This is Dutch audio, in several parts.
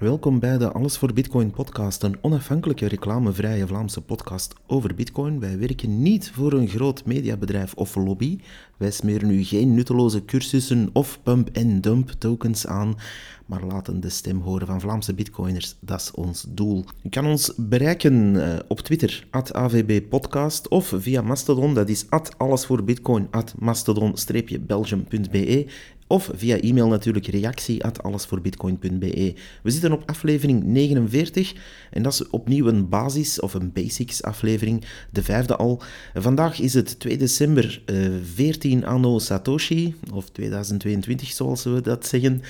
Welkom bij de Alles voor Bitcoin podcast, een onafhankelijke reclamevrije Vlaamse podcast over Bitcoin. Wij werken niet voor een groot mediabedrijf of lobby. Wij smeren u geen nutteloze cursussen of pump-and-dump tokens aan, maar laten de stem horen van Vlaamse Bitcoiners. Dat is ons doel. U kan ons bereiken eh, op Twitter, at AVB Podcast, of via Mastodon, dat is at allesvoorbitcoin, at mastodon-belgium.be of via e-mail natuurlijk reactie at allesvoorbitcoin.be. We zitten op aflevering 49 en dat is opnieuw een basis- of een basics aflevering, de vijfde al. Vandaag is het 2 december, uh, 14 anno Satoshi, of 2022 zoals we dat zeggen.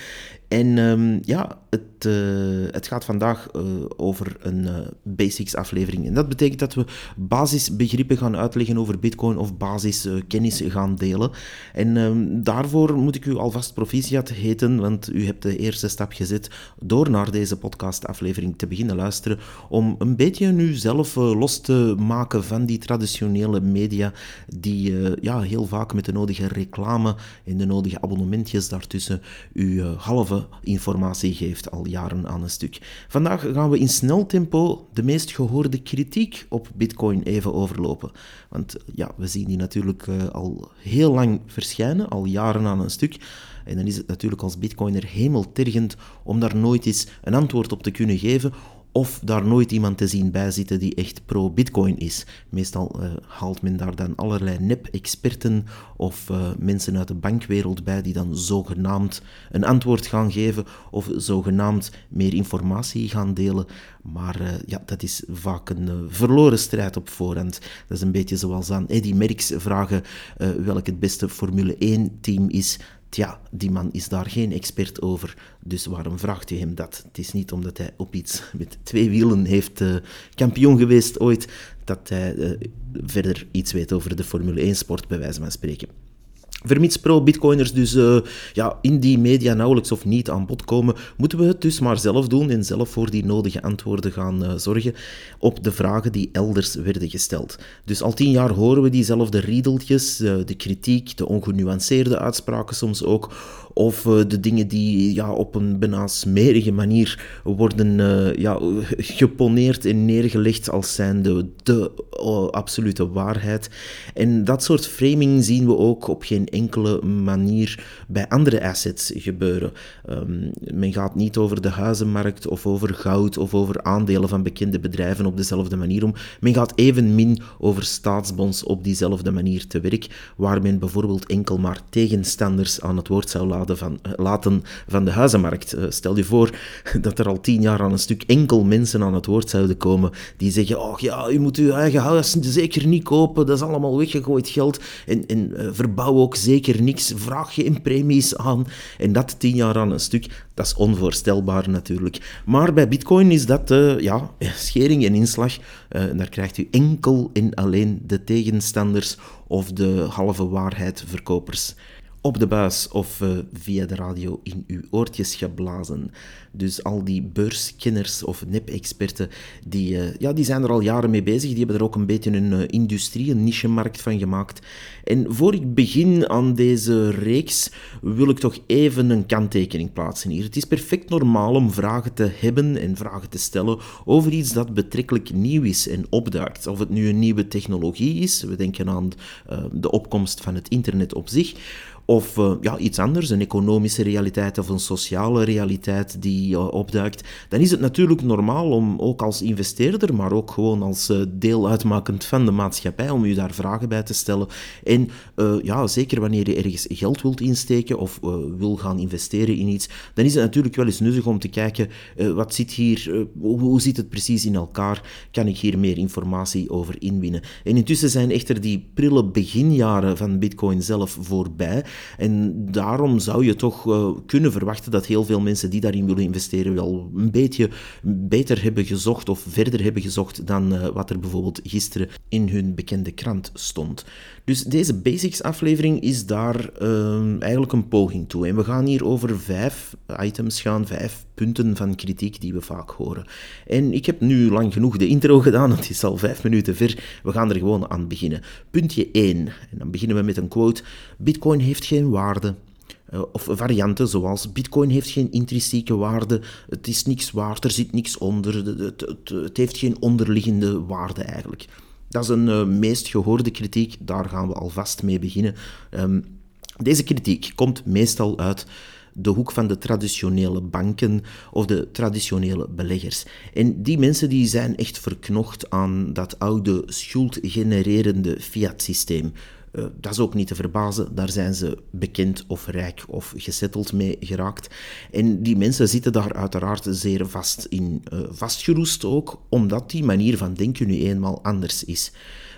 En um, ja, het, uh, het, gaat vandaag uh, over een uh, basics aflevering. En dat betekent dat we basisbegrippen gaan uitleggen over Bitcoin of basiskennis gaan delen. En um, daarvoor moet ik u alvast proficiat heten, want u hebt de eerste stap gezet door naar deze podcastaflevering te beginnen luisteren. Om een beetje nu zelf los te maken van die traditionele media, die ja, heel vaak met de nodige reclame en de nodige abonnementjes daartussen u halve informatie geeft al jaren aan een stuk. Vandaag gaan we in snel tempo de meest gehoorde kritiek op Bitcoin even overlopen. Want ja, we zien die natuurlijk uh, al heel lang verschijnen, al jaren aan een stuk. En dan is het natuurlijk als bitcoiner hemeltergend om daar nooit eens een antwoord op te kunnen geven of daar nooit iemand te zien bij zitten die echt pro-Bitcoin is. Meestal uh, haalt men daar dan allerlei nep-experten of uh, mensen uit de bankwereld bij die dan zogenaamd een antwoord gaan geven of zogenaamd meer informatie gaan delen. Maar uh, ja, dat is vaak een verloren strijd op voorhand. Dat is een beetje zoals aan Eddie Merckx vragen welk het beste Formule 1-team is. Tja, die man is daar geen expert over, dus waarom vraagt u hem dat? Het is niet omdat hij op iets met twee wielen heeft uh, kampioen geweest ooit, dat hij uh, verder iets weet over de Formule 1-sport, bij wijze van spreken. Vermits pro-bitcoiners dus uh, ja, in die media nauwelijks of niet aan bod komen, moeten we het dus maar zelf doen en zelf voor die nodige antwoorden gaan uh, zorgen op de vragen die elders werden gesteld. Dus al tien jaar horen we diezelfde riedeltjes, uh, de kritiek, de ongenuanceerde uitspraken soms ook, of de dingen die ja, op een bijna smerige manier worden ja, geponeerd en neergelegd als zijnde de absolute waarheid. En dat soort framing zien we ook op geen enkele manier bij andere assets gebeuren. Um, men gaat niet over de huizenmarkt of over goud of over aandelen van bekende bedrijven op dezelfde manier om. Men gaat evenmin over staatsbonds op diezelfde manier te werk, waar men bijvoorbeeld enkel maar tegenstanders aan het woord zou laten van, laten van de huizenmarkt. Uh, stel je voor dat er al tien jaar aan een stuk enkel mensen aan het woord zouden komen die zeggen, oh ja, u moet uw eigen huis zeker niet kopen, dat is allemaal weggegooid geld en, en uh, verbouw ook zeker niks, vraag geen premies aan. En dat tien jaar aan een stuk, dat is onvoorstelbaar natuurlijk. Maar bij Bitcoin is dat ja, schering en inslag. Uh, daar krijgt u enkel en alleen de tegenstanders of de halve waarheid verkopers op de buis of uh, via de radio in uw oortjes geblazen. Dus al die beurskenners of nep-experten, die, uh, ja, die zijn er al jaren mee bezig. Die hebben er ook een beetje een uh, industrie, een niche-markt van gemaakt. En voor ik begin aan deze reeks, wil ik toch even een kanttekening plaatsen hier. Het is perfect normaal om vragen te hebben en vragen te stellen over iets dat betrekkelijk nieuw is en opduikt. Of het nu een nieuwe technologie is, we denken aan de opkomst van het internet op zich of uh, ja, iets anders, een economische realiteit of een sociale realiteit die uh, opduikt, dan is het natuurlijk normaal om ook als investeerder, maar ook gewoon als uh, deel uitmakend van de maatschappij, om u daar vragen bij te stellen. En ja, zeker wanneer je ergens geld wilt insteken of wil gaan investeren in iets, dan is het natuurlijk wel eens nuttig om te kijken, wat zit hier, hoe, hoe zit het precies in elkaar? Kan ik hier meer informatie over inwinnen? En intussen zijn echter die prille beginjaren van Bitcoin zelf voorbij. En daarom zou je toch uh, kunnen verwachten dat heel veel mensen die daarin willen investeren wel een beetje beter hebben gezocht of verder hebben gezocht dan uh, wat er bijvoorbeeld gisteren in hun bekende krant stond. Dus deze basics aflevering is daar uh, eigenlijk een poging toe. En we gaan hier over vijf items gaan, vijf punten van kritiek die we vaak horen. En ik heb nu lang genoeg de intro gedaan, het is al vijf minuten ver. We gaan er gewoon aan beginnen. Puntje 1. En dan beginnen we met een quote. Bitcoin heeft geen waarde. Uh, of varianten zoals Bitcoin heeft geen intrinsieke waarde, het is niks waard, er zit niks onder, het, het, het heeft geen onderliggende waarde eigenlijk. Dat is een uh, meest gehoorde kritiek, daar gaan we alvast mee beginnen. Um, deze kritiek komt meestal uit de hoek van de traditionele banken of de traditionele beleggers. En die mensen die zijn echt verknocht aan dat oude schuldgenererende fiat-systeem. Uh, dat is ook niet te verbazen, daar zijn ze bekend of rijk of gesetteld mee geraakt. En die mensen zitten daar uiteraard zeer vast in, uh, vastgeroest ook, omdat die manier van denken nu eenmaal anders is.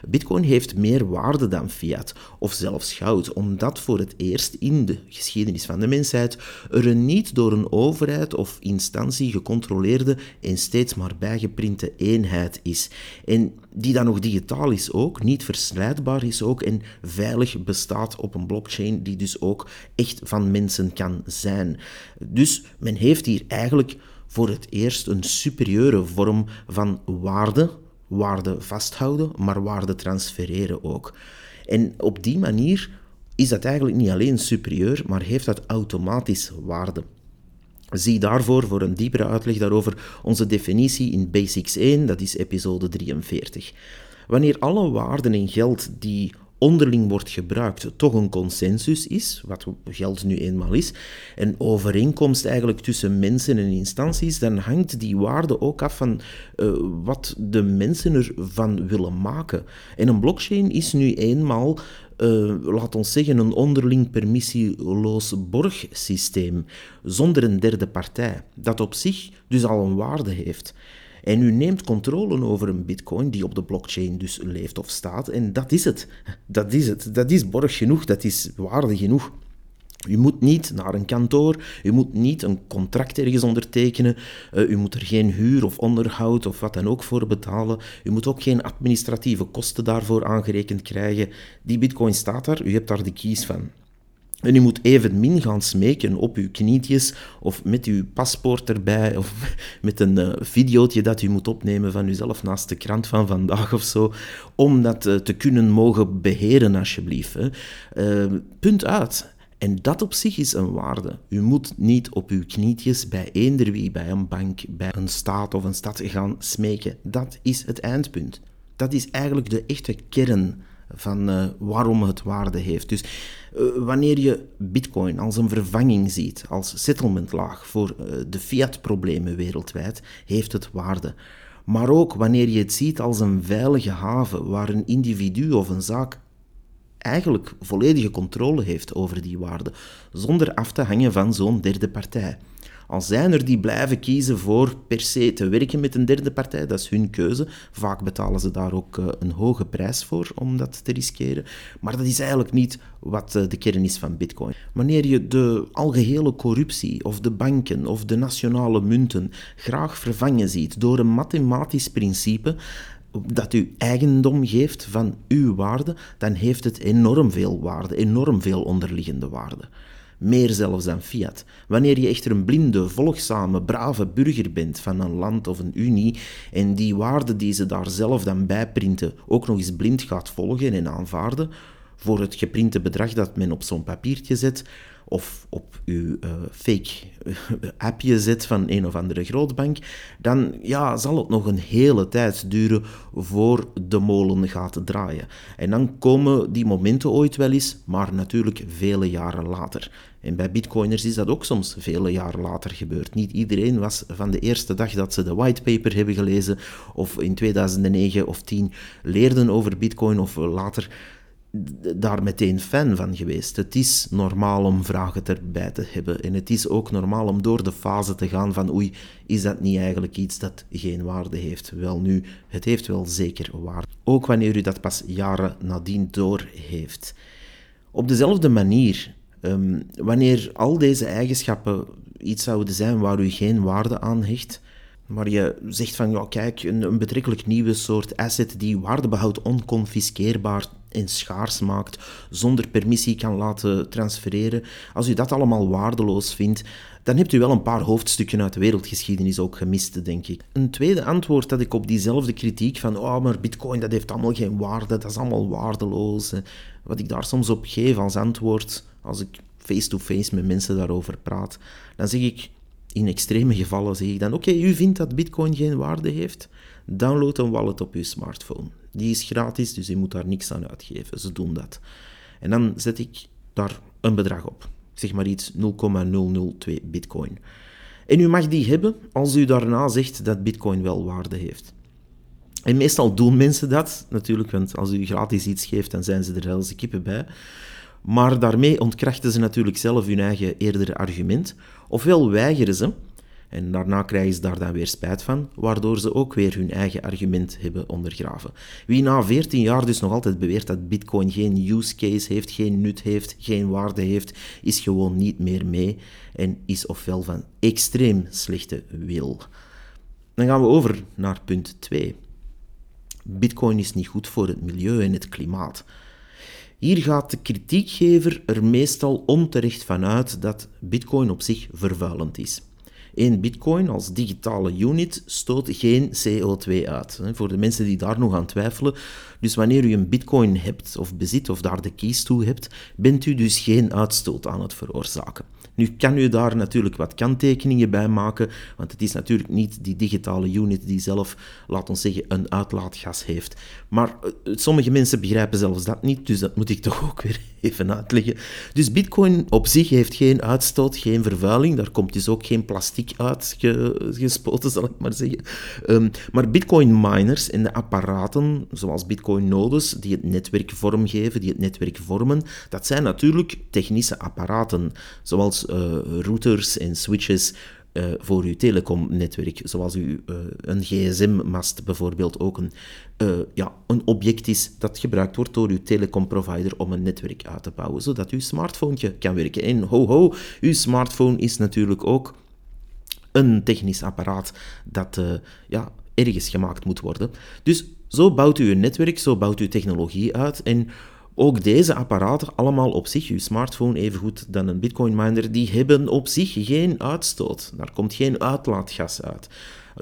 Bitcoin heeft meer waarde dan fiat of zelfs goud, omdat voor het eerst in de geschiedenis van de mensheid er een niet door een overheid of instantie gecontroleerde en steeds maar bijgeprinte eenheid is. En die dan nog digitaal is ook, niet verslijtbaar is ook en veilig bestaat op een blockchain die dus ook echt van mensen kan zijn. Dus men heeft hier eigenlijk voor het eerst een superieure vorm van waarde waarde vasthouden, maar waarde transfereren ook. En op die manier is dat eigenlijk niet alleen superieur, maar heeft dat automatisch waarde. Zie daarvoor voor een diepere uitleg daarover onze definitie in Basics 1, dat is episode 43. Wanneer alle waarden in geld die onderling wordt gebruikt, toch een consensus is, wat geld nu eenmaal is, en overeenkomst eigenlijk tussen mensen en instanties, dan hangt die waarde ook af van uh, wat de mensen ervan willen maken. En een blockchain is nu eenmaal uh, laat ons zeggen, een onderling permissieloos borgsysteem, zonder een derde partij, dat op zich dus al een waarde heeft. En u neemt controle over een bitcoin die op de blockchain dus leeft of staat. En dat is het. Dat is het. Dat is borg genoeg. Dat is waarde genoeg. U moet niet naar een kantoor, u moet niet een contract ergens ondertekenen, uh, u moet er geen huur of onderhoud of wat dan ook voor betalen. U moet ook geen administratieve kosten daarvoor aangerekend krijgen. Die bitcoin staat daar, u hebt daar de keys van. En u moet evenmin gaan smeken op uw knietjes of met uw paspoort erbij of met een uh, videootje dat u moet opnemen van uzelf naast de krant van vandaag of zo, om dat uh, te kunnen mogen beheren alsjeblieft. Hè. Uh, punt uit. En dat op zich is een waarde. U moet niet op uw knietjes bij eender wie, bij een bank, bij een staat of een stad gaan smeken. Dat is het eindpunt. Dat is eigenlijk de echte kern van uh, waarom het waarde heeft. Dus uh, wanneer je bitcoin als een vervanging ziet, als settlementlaag voor uh, de fiat-problemen wereldwijd, heeft het waarde. Maar ook wanneer je het ziet als een veilige haven waar een individu of een zaak eigenlijk volledige controle heeft over die waarde, zonder af te hangen van zo'n derde partij. Al zijn er die blijven kiezen voor per se te werken met een derde partij, dat is hun keuze. Vaak betalen ze daar ook eh, een hoge prijs voor om dat te riskeren. Maar dat is eigenlijk niet wat eh, de kern is van Bitcoin. Wanneer je de algehele corruptie of de banken of de nationale munten graag vervangen ziet door een mathematisch principe, dat u eigendom geeft van uw waarde, dan heeft het enorm veel waarde, enorm veel onderliggende waarde meer zelfs dan fiat. Wanneer je echter een blinde, volgzame, brave burger bent van een land of een unie en die waarden die ze daar zelf dan bijprinten ook nog eens blind gaat volgen en aanvaarden, voor het geprinte bedrag dat men op zo'n papiertje zet, of op uw uh, fake eh, appje zet van een of andere grootbank, dan ja, zal het nog een hele tijd duren voor de molen gaat draaien. En dan komen die momenten ooit wel eens, maar natuurlijk vele jaren later. En bij bitcoiners is dat ook soms vele jaren later gebeurd. Niet iedereen was van de eerste dag dat ze de whitepaper hebben gelezen, of in 2009 of 10 leerden over bitcoin, of later daar meteen fan van geweest. Het is normaal om vragen erbij te hebben. En het is ook normaal om door de fase te gaan van oei, is dat niet eigenlijk iets dat geen waarde heeft? Wel nu, het heeft wel zeker waarde. Ook wanneer u dat pas jaren nadien door heeft. Op dezelfde manier, um, wanneer al deze eigenschappen iets zouden zijn waar u geen waarde aan hecht, maar je zegt van, ja kijk, een, een betrekkelijk nieuwe soort asset die waarde behoudt, onconfiskeerbaar, en schaars maakt, zonder permissie kan laten transfereren, als u dat allemaal waardeloos vindt, dan hebt u wel een paar hoofdstukken uit de wereldgeschiedenis ook gemist, denk ik. Een tweede antwoord dat ik op diezelfde kritiek van oh, maar bitcoin dat heeft allemaal geen waarde, dat is allemaal waardeloos, wat ik daar soms op geef als antwoord, als ik face-to-face met mensen daarover praat, dan zeg ik, in extreme gevallen zeg ik dan, oké, u vindt dat bitcoin geen waarde heeft? Download een wallet op uw smartphone. Die is gratis, dus je moet daar niks aan uitgeven. Ze doen dat. En dan zet ik daar een bedrag op. Zeg maar iets 0,002 bitcoin. En u mag die hebben als u daarna zegt dat bitcoin wel waarde heeft. En meestal doen mensen dat, natuurlijk, want als u gratis iets geeft, dan zijn ze er als kippen bij. Maar daarmee ontkrachten ze natuurlijk zelf hun eigen eerdere argument. Ofwel weigeren ze, en daarna krijgen ze daar dan weer spijt van, waardoor ze ook weer hun eigen argument hebben ondergraven. Wie na 14 jaar dus nog altijd beweert dat Bitcoin geen use case heeft, geen nut heeft, geen waarde heeft, is gewoon niet meer mee en is ofwel van extreem slechte wil. Dan gaan we over naar punt 2. Bitcoin is niet goed voor het milieu en het klimaat. Hier gaat de kritiekgever er meestal onterecht van uit dat Bitcoin op zich vervuilend is. Een bitcoin als digitale unit stoot geen CO2 uit. Voor de mensen die daar nog aan twijfelen. Dus wanneer u een bitcoin hebt of bezit of daar de keys toe hebt, bent u dus geen uitstoot aan het veroorzaken. Nu kan u daar natuurlijk wat kanttekeningen bij maken, want het is natuurlijk niet die digitale unit die zelf, laat ons zeggen, een uitlaatgas heeft. Maar eh, sommige mensen begrijpen zelfs dat niet, dus dat moet ik toch ook weer even uitleggen. Dus Bitcoin op zich heeft geen uitstoot, geen vervuiling, daar komt dus ook geen plastic uitgespoten, zal ik maar zeggen. Um, maar Bitcoin miners en de apparaten, zoals Bitcoin nodes, die het netwerk vormgeven, die het netwerk vormen, dat zijn natuurlijk technische apparaten, zoals uh, routers en switches uh, voor uw telecomnetwerk, zoals u, uh, een gsm-mast bijvoorbeeld ook een, ja, een object is dat gebruikt wordt door uw telecomprovider om een netwerk uit te bouwen, zodat uw smartphone kan werken. En ho ho, uw smartphone is natuurlijk ook een technisch apparaat dat ja, ergens gemaakt moet worden. Dus zo bouwt u een netwerk, zo bouwt u technologie uit en ook deze apparaten, allemaal op zich, uw smartphone evengoed dan een bitcoin miner, die hebben op zich geen uitstoot. Daar komt geen uitlaatgas uit.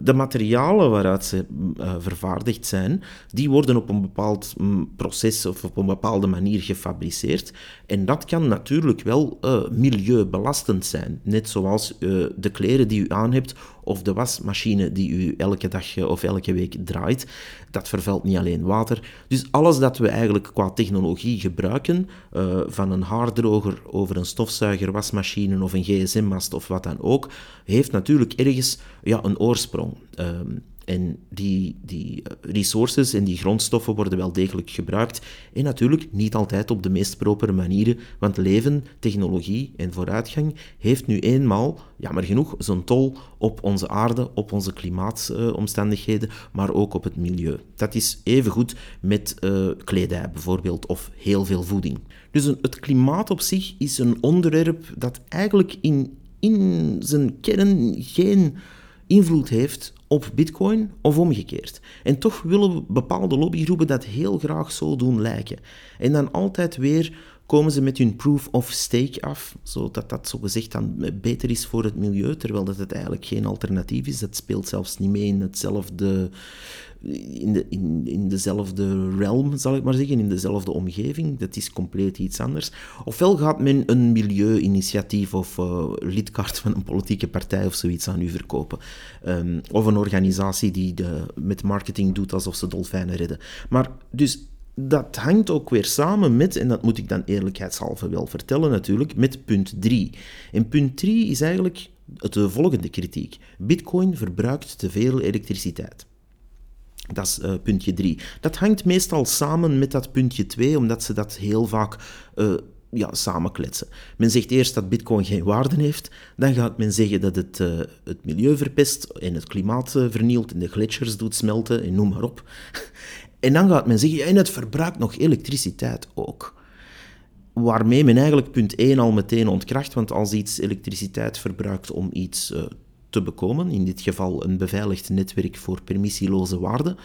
De materialen waaruit ze uh, vervaardigd zijn, die worden op een bepaald mm, proces of op een bepaalde manier gefabriceerd. En dat kan natuurlijk wel uh, milieubelastend zijn. Net zoals uh, de kleren die u aan hebt of de wasmachine die u elke dag of elke week draait. Dat vervuilt niet alleen water. Dus alles dat we eigenlijk qua technologie gebruiken, van een haardroger over een stofzuiger, wasmachine of een gsm-mast of wat dan ook, heeft natuurlijk ergens ja, een oorsprong. Ehm, en die, die resources en die grondstoffen worden wel degelijk gebruikt. En natuurlijk niet altijd op de meest propere manieren, want leven, technologie en vooruitgang heeft nu eenmaal, jammer genoeg, zo'n tol op onze aarde, op onze klimaatomstandigheden, maar ook op het milieu. Dat is evengoed met uh, kledij bijvoorbeeld, of heel veel voeding. Dus het klimaat op zich is een onderwerp dat eigenlijk in, in zijn kern geen invloed heeft op Bitcoin of omgekeerd. En toch willen bepaalde lobbygroepen dat heel graag zo doen lijken. En dan altijd weer komen ze met hun proof of stake af, zodat dat zogezegd dan beter is voor het milieu, terwijl dat het eigenlijk geen alternatief is. Dat speelt zelfs niet mee in hetzelfde, in, de, in, in dezelfde realm, zal ik maar zeggen, in dezelfde omgeving. Dat is compleet iets anders. Ofwel gaat men een milieu-initiatief of uh, lidkaart van een politieke partij of zoiets aan u verkopen. Um, of een organisatie die de, met marketing doet alsof ze dolfijnen redden. Maar dus dat hangt ook weer samen met, en dat moet ik dan eerlijkheidshalve wel vertellen natuurlijk, met punt 3. En punt 3 is eigenlijk de volgende kritiek. Bitcoin verbruikt te veel elektriciteit. Dat is uh, puntje 3. Dat hangt meestal samen met dat puntje 2, omdat ze dat heel vaak uh, ja, samenkletsen. Men zegt eerst dat bitcoin geen waarde heeft, dan gaat men zeggen dat het uh, het milieu verpest en het klimaat vernielt en de gletsjers doet smelten en noem maar op. En dan gaat men zeggen, en het verbruikt nog elektriciteit ook. Waarmee men eigenlijk punt 1 al meteen ontkracht, want als iets elektriciteit verbruikt om iets uh, te bekomen, in dit geval een beveiligd netwerk voor permissieloze waarden,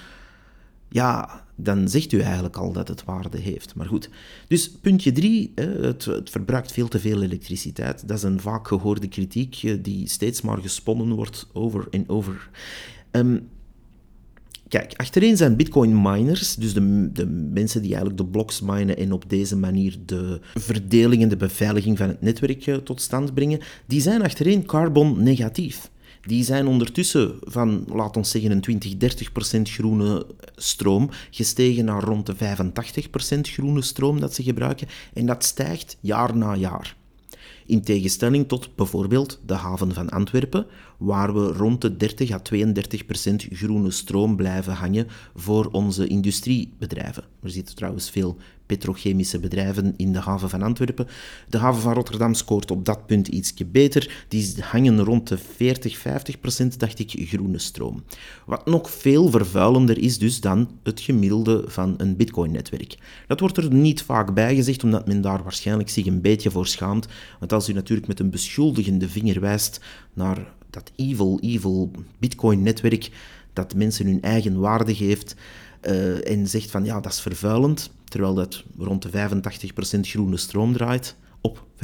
ja, dan zegt u eigenlijk al dat het waarde heeft. Maar goed. Dus puntje drie, het, het verbruikt veel te veel elektriciteit. Dat is een vaak gehoorde kritiek eh, die steeds maar gesponnen wordt over en over. Um, Kijk, achterin zijn bitcoin miners, dus de, de, mensen die eigenlijk de blocks minen en op deze manier de verdeling en de beveiliging van het netwerk eh, tot stand brengen, die zijn achterin carbon negatief. Die zijn ondertussen van, laat ons zeggen, een 20, 30 procent groene stroom gestegen naar rond de 85 procent groene stroom dat ze gebruiken. En dat stijgt jaar na jaar. In tegenstelling tot bijvoorbeeld de haven van Antwerpen, waar we rond de 30 à 32 procent groene stroom blijven hangen voor onze industriebedrijven. Er zitten trouwens veel petrochemische bedrijven in de haven van Antwerpen. De haven van Rotterdam scoort op dat punt ietsje beter. Die hangen rond de 40, 50 procent, dacht ik, groene stroom. Wat nog veel vervuilender is dus dan het gemiddelde van een bitcoin-netwerk. Dat wordt er niet vaak bij gezegd, omdat men daar waarschijnlijk zich een beetje voor schaamt. Want als u natuurlijk met een beschuldigende vinger wijst naar dat evil, evil bitcoin-netwerk dat mensen hun eigen waarde geeft uh, en zegt van ja, dat is vervuilend, terwijl dat rond de 85% groene stroom draait, op 85%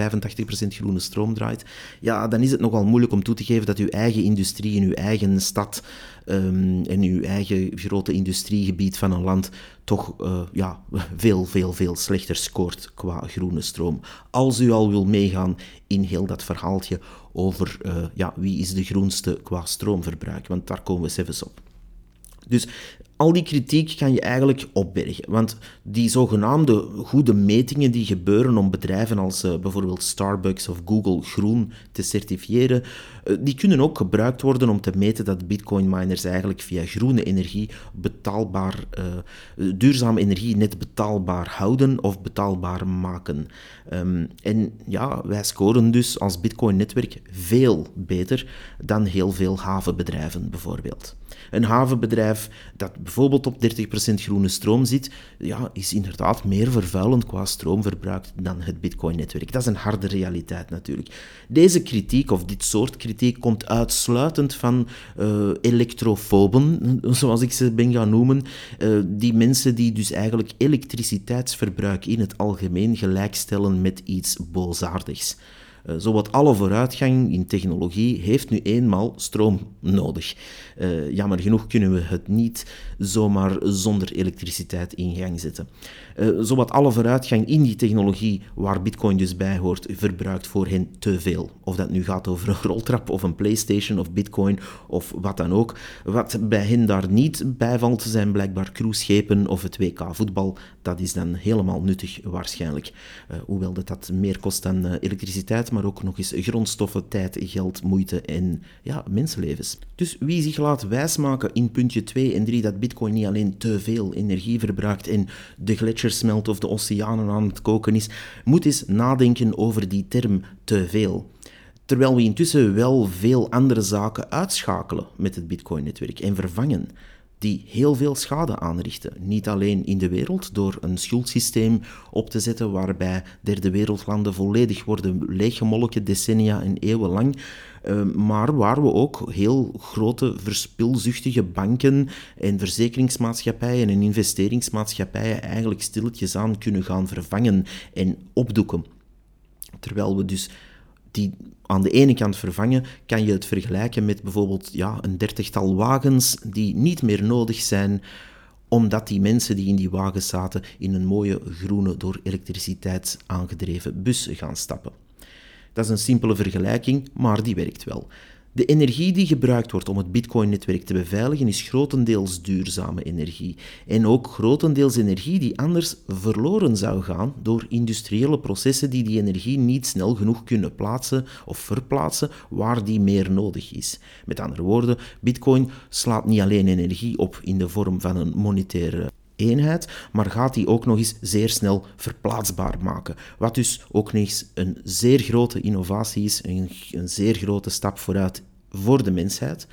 groene stroom draait, ja, dan is het nogal moeilijk om toe te geven dat uw eigen industrie in uw eigen stad um, en uw eigen grote industriegebied van een land toch uh, ja, veel, veel, veel slechter scoort qua groene stroom. Als u al wil meegaan in heel dat verhaaltje over uh, ja, wie is de groenste qua stroomverbruik, want daar komen we zelfs op. Dus al die kritiek kan je eigenlijk opbergen. Want die zogenaamde goede metingen die gebeuren om bedrijven als uh, bijvoorbeeld Starbucks of Google groen te certifiëren, uh, die kunnen ook gebruikt worden om te meten dat bitcoin miners eigenlijk via groene energie betaalbaar, uh, duurzame energie net betaalbaar houden of betaalbaar maken. Um, en ja, wij scoren dus als bitcoin-netwerk veel beter dan heel veel havenbedrijven bijvoorbeeld. Een havenbedrijf dat bijvoorbeeld op 30% groene stroom zit, ja, is inderdaad meer vervuilend qua stroomverbruik dan het Bitcoin-netwerk. Dat is een harde realiteit natuurlijk. Deze kritiek, of dit soort kritiek, komt uitsluitend van uh, elektrofoben, zoals ik ze ben gaan noemen. Uh, die mensen die dus eigenlijk elektriciteitsverbruik in het algemeen gelijkstellen met iets boosaardigs. Uh, zowat alle vooruitgang in technologie heeft nu eenmaal stroom nodig. Uh, jammer genoeg kunnen we het niet zomaar zonder elektriciteit in gang zetten. Uh, zowat alle vooruitgang in die technologie, waar Bitcoin dus bij hoort, verbruikt voor hen te veel. Of dat nu gaat over een roltrap of een PlayStation of Bitcoin of wat dan ook. Wat bij hen daar niet bijvalt, zijn blijkbaar cruiseschepen of het WK voetbal. Dat is dan helemaal nuttig waarschijnlijk. Uh, hoewel dat, dat meer kost dan uh, elektriciteit, maar ook nog eens grondstoffen, tijd, geld, moeite en ja, mensenlevens. Dus wie zich laat wijsmaken in puntje 2 en 3 dat Bitcoin niet alleen te veel energie verbruikt en de gletsjers smelt of de oceanen aan het koken is, moet eens nadenken over die term te veel. Terwijl we intussen wel veel andere zaken uitschakelen met het Bitcoin-netwerk en vervangen die heel veel schade aanrichten. Niet alleen in de wereld door een schuldsysteem op te zetten waarbij derde wereldlanden volledig worden leeggemolken decennia en eeuwenlang, uh, maar waar we ook heel grote verspilzuchtige banken en verzekeringsmaatschappijen en investeringsmaatschappijen eigenlijk stilletjes aan kunnen gaan vervangen en opdoeken. Terwijl we dus die aan de ene kant vervangen, kan je het vergelijken met bijvoorbeeld ja, een dertigtal wagens die niet meer nodig zijn omdat die mensen die in die wagens zaten in een mooie groene door elektriciteit aangedreven bus gaan stappen. Dat is een simpele vergelijking, maar die werkt wel. De energie die gebruikt wordt om het Bitcoin-netwerk te beveiligen is grotendeels duurzame energie. En ook grotendeels energie die anders verloren zou gaan door industriële processen die die energie niet snel genoeg kunnen plaatsen of verplaatsen waar die meer nodig is. Met andere woorden, Bitcoin slaat niet alleen energie op in de vorm van een monetaire eenheid, maar gaat die ook nog eens zeer snel verplaatsbaar maken. Wat dus ook nog eens een zeer grote innovatie is, een, een zeer grote stap vooruit voor de mensheid.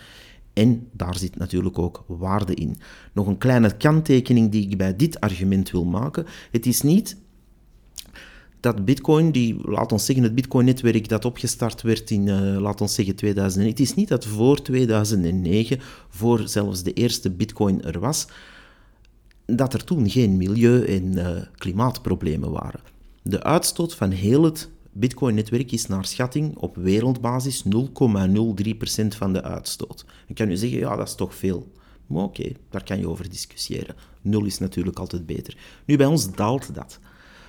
En daar zit natuurlijk ook waarde in. Nog een kleine kanttekening die ik bij dit argument wil maken. Het is niet dat Bitcoin, die, laat ons zeggen, het Bitcoin-netwerk dat opgestart werd in, uh, laat ons zeggen, 2009. Het is niet dat voor 2009, voor zelfs de eerste Bitcoin er was, dat er toen geen milieu- en uh, klimaatproblemen waren. De uitstoot van heel het Bitcoin-netwerk is naar schatting op wereldbasis 0,03% van de uitstoot. Dan kan u zeggen, ja, dat is toch veel. Maar oké, daar kan je over discussiëren. Nul is natuurlijk altijd beter. Nu, bij ons daalt dat.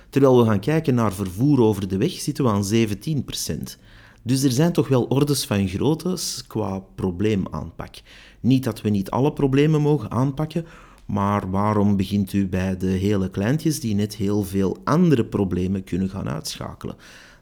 Terwijl we gaan kijken naar vervoer over de weg, zitten we aan 17%. Dus er zijn toch wel orders van groottes qua probleemaanpak. Niet dat we niet alle problemen mogen aanpakken, maar waarom begint u bij de hele kleintjes die net heel veel andere problemen kunnen gaan uitschakelen?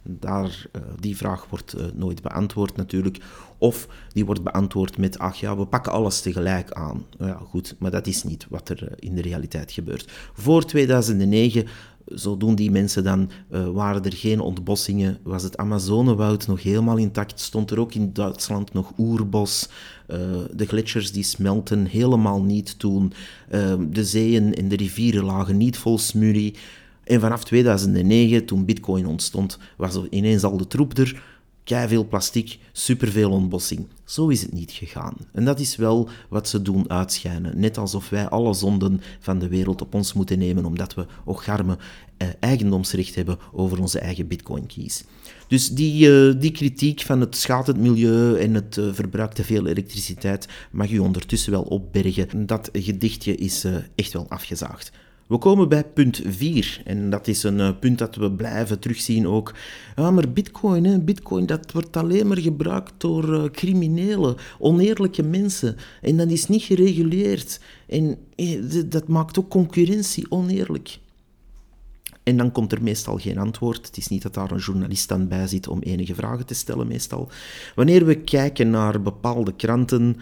Daar, uh, die vraag wordt uh, nooit beantwoord natuurlijk. Of die wordt beantwoord met, ach ja, we pakken alles tegelijk aan. Ja, goed, maar dat is niet wat er uh, in de realiteit gebeurt. Voor 2009 zo doen die mensen dan, uh, waren er geen ontbossingen, was het Amazonewoud nog helemaal intact, stond er ook in Duitsland nog oerbos, uh, de gletsjers die smelten helemaal niet toen, uh, de zeeën en de rivieren lagen niet vol smurrie. En vanaf 2009, toen bitcoin ontstond, was er ineens al de troep er, veel plastic, superveel ontbossing. Zo is het niet gegaan. En dat is wel wat ze doen uitschijnen. Net alsof wij alle zonden van de wereld op ons moeten nemen, omdat we ocharme eh, eigendomsrecht hebben over onze eigen bitcoin-keys. Dus die, uh, die kritiek van het schaadt het milieu en het uh, verbruikt te veel elektriciteit mag u ondertussen wel opbergen. Dat gedichtje is uh, echt wel afgezaagd. We komen bij punt 4 en dat is een uh, punt dat we blijven terugzien ook. Ja, maar bitcoin, hè, bitcoin dat wordt alleen maar gebruikt door uh, criminelen, oneerlijke mensen. En dat is niet gereguleerd. En eh, dat maakt ook concurrentie oneerlijk. En dan komt er meestal geen antwoord. Het is niet dat daar een journalist aan bij zit om enige vragen te stellen, meestal. Wanneer we kijken naar bepaalde kranten,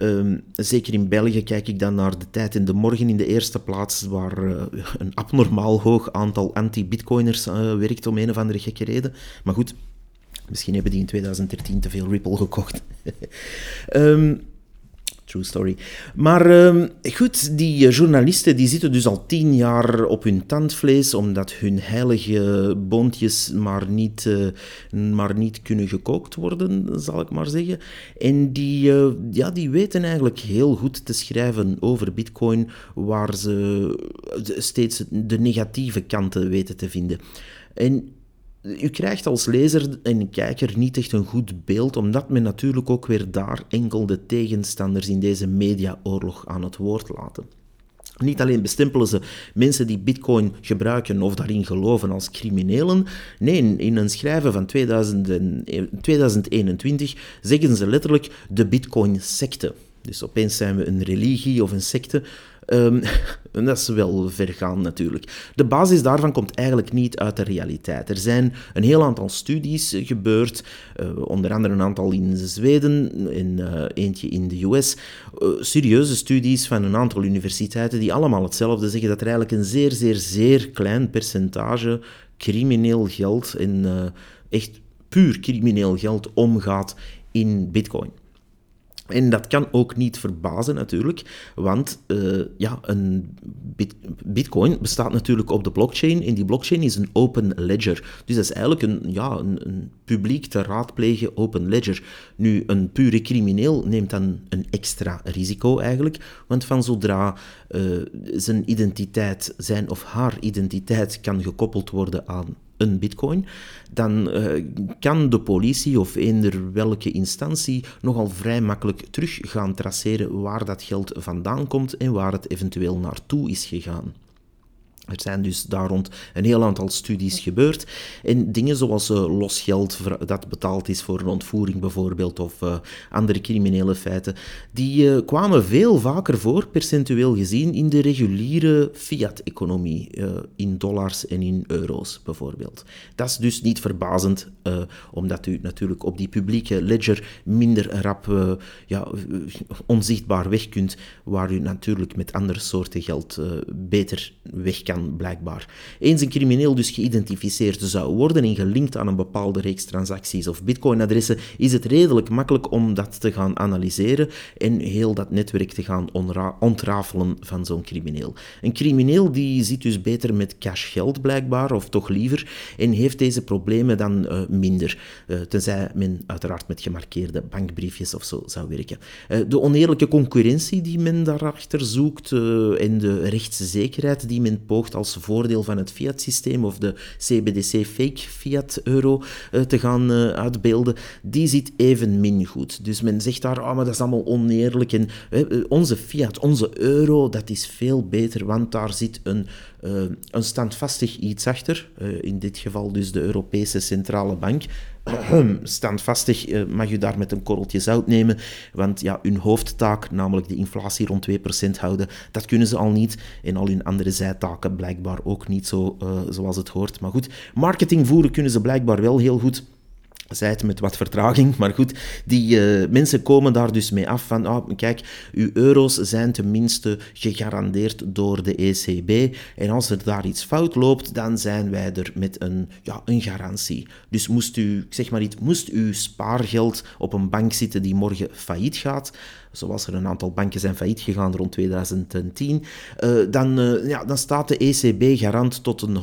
Um, zeker in België kijk ik dan naar de tijd in de morgen in de eerste plaats, waar uh, een abnormaal hoog aantal anti-bitcoiners uh, werkt om een of andere gekke reden. Maar goed, misschien hebben die in 2013 te veel Ripple gekocht. um, True story. Maar uh, goed, die journalisten die zitten dus al tien jaar op hun tandvlees, omdat hun heilige boontjes maar niet, uh, maar niet kunnen gekookt worden, zal ik maar zeggen. En die, uh, ja, die weten eigenlijk heel goed te schrijven over bitcoin, waar ze steeds de negatieve kanten weten te vinden. En u krijgt als lezer en kijker niet echt een goed beeld, omdat men natuurlijk ook weer daar enkel de tegenstanders in deze mediaoorlog aan het woord laten. Niet alleen bestempelen ze mensen die bitcoin gebruiken of daarin geloven als criminelen. Nee, in een schrijven van 2021 zeggen ze letterlijk de bitcoin-secte. Dus opeens zijn we een religie of een secte. Um, dat is wel vergaan natuurlijk. De basis daarvan komt eigenlijk niet uit de realiteit. Er zijn een heel aantal studies gebeurd, uh, onder andere een aantal in Zweden en uh, eentje in de US. Eh, serieuze studies van een aantal universiteiten die allemaal hetzelfde zeggen, dat er eigenlijk een zeer, zeer, zeer klein percentage crimineel geld en echt puur crimineel geld omgaat in bitcoin. En dat kan ook niet verbazen natuurlijk, want uh, ja, een bitcoin bestaat natuurlijk op de blockchain en die blockchain is een open ledger. Dus dat is eigenlijk een, ja, een, een publiek te raadplegen open ledger. Nu, een pure crimineel neemt dan een extra risico eigenlijk, want van zodra uh, zijn identiteit, zijn of haar identiteit kan gekoppeld worden aan een bitcoin, dan uh, kan de politie of eender welke instantie nogal vrij makkelijk terug gaan traceren waar dat geld vandaan komt en waar het eventueel naartoe is gegaan. Er zijn dus daar rond een heel aantal studies gebeurd. En dingen zoals uh, losgeld dat betaald is voor een ontvoering bijvoorbeeld, of uh, andere criminele feiten, die uh, kwamen veel vaker voor, percentueel gezien, in de reguliere fiat-economie, in dollars en in euro's bijvoorbeeld. Dat is dus niet verbazend, omdat u natuurlijk op die publieke ledger minder rap ja, onzichtbaar weg kunt, waar u natuurlijk met andere soorten geld beter weg kan blijkbaar. Eens een crimineel dus geïdentificeerd zou worden en gelinkt aan een bepaalde reeks transacties of bitcoinadressen, is het redelijk makkelijk om dat te gaan analyseren en heel dat netwerk te gaan ontrafelen van zo'n crimineel. Een crimineel die zit dus beter met cashgeld blijkbaar, of toch liever, en heeft deze problemen dan uh, minder, uh, tenzij men uiteraard met gemarkeerde bankbriefjes of zo zou werken. Uh, de oneerlijke concurrentie die men daarachter zoekt en de rechtszekerheid die men poogt als voordeel van het fiat-systeem of de CBDC fake fiat-euro te gaan uitbeelden, die zit even min goed. Dus men zegt daar, ah, maar dat is allemaal oneerlijk en onze fiat, onze euro, dat is veel beter, want daar zit een, een standvastig iets achter. In dit geval dus de Europese Centrale Bank. standvastig uh, mag u daar met een korreltje zout nemen, want ja, hun hoofdtaak, namelijk de inflatie rond 2% houden, dat kunnen ze al niet. En al hun andere zijtaken blijkbaar ook niet zo zoals het hoort. Maar goed, marketing voeren kunnen ze blijkbaar wel heel goed zij het met wat vertraging, maar goed, die uh, mensen komen daar dus mee af van, oh, kijk, uw euro's zijn tenminste gegarandeerd door de ECB en als er daar iets fout loopt, dan zijn wij er met een, ja, een garantie. Dus moest u, ik zeg maar niet, moest uw spaargeld op een bank zitten die morgen failliet gaat, zoals er een aantal banken zijn failliet gegaan rond 2010, uh, eh, dan, uh, ja, dan staat de ECB garant tot een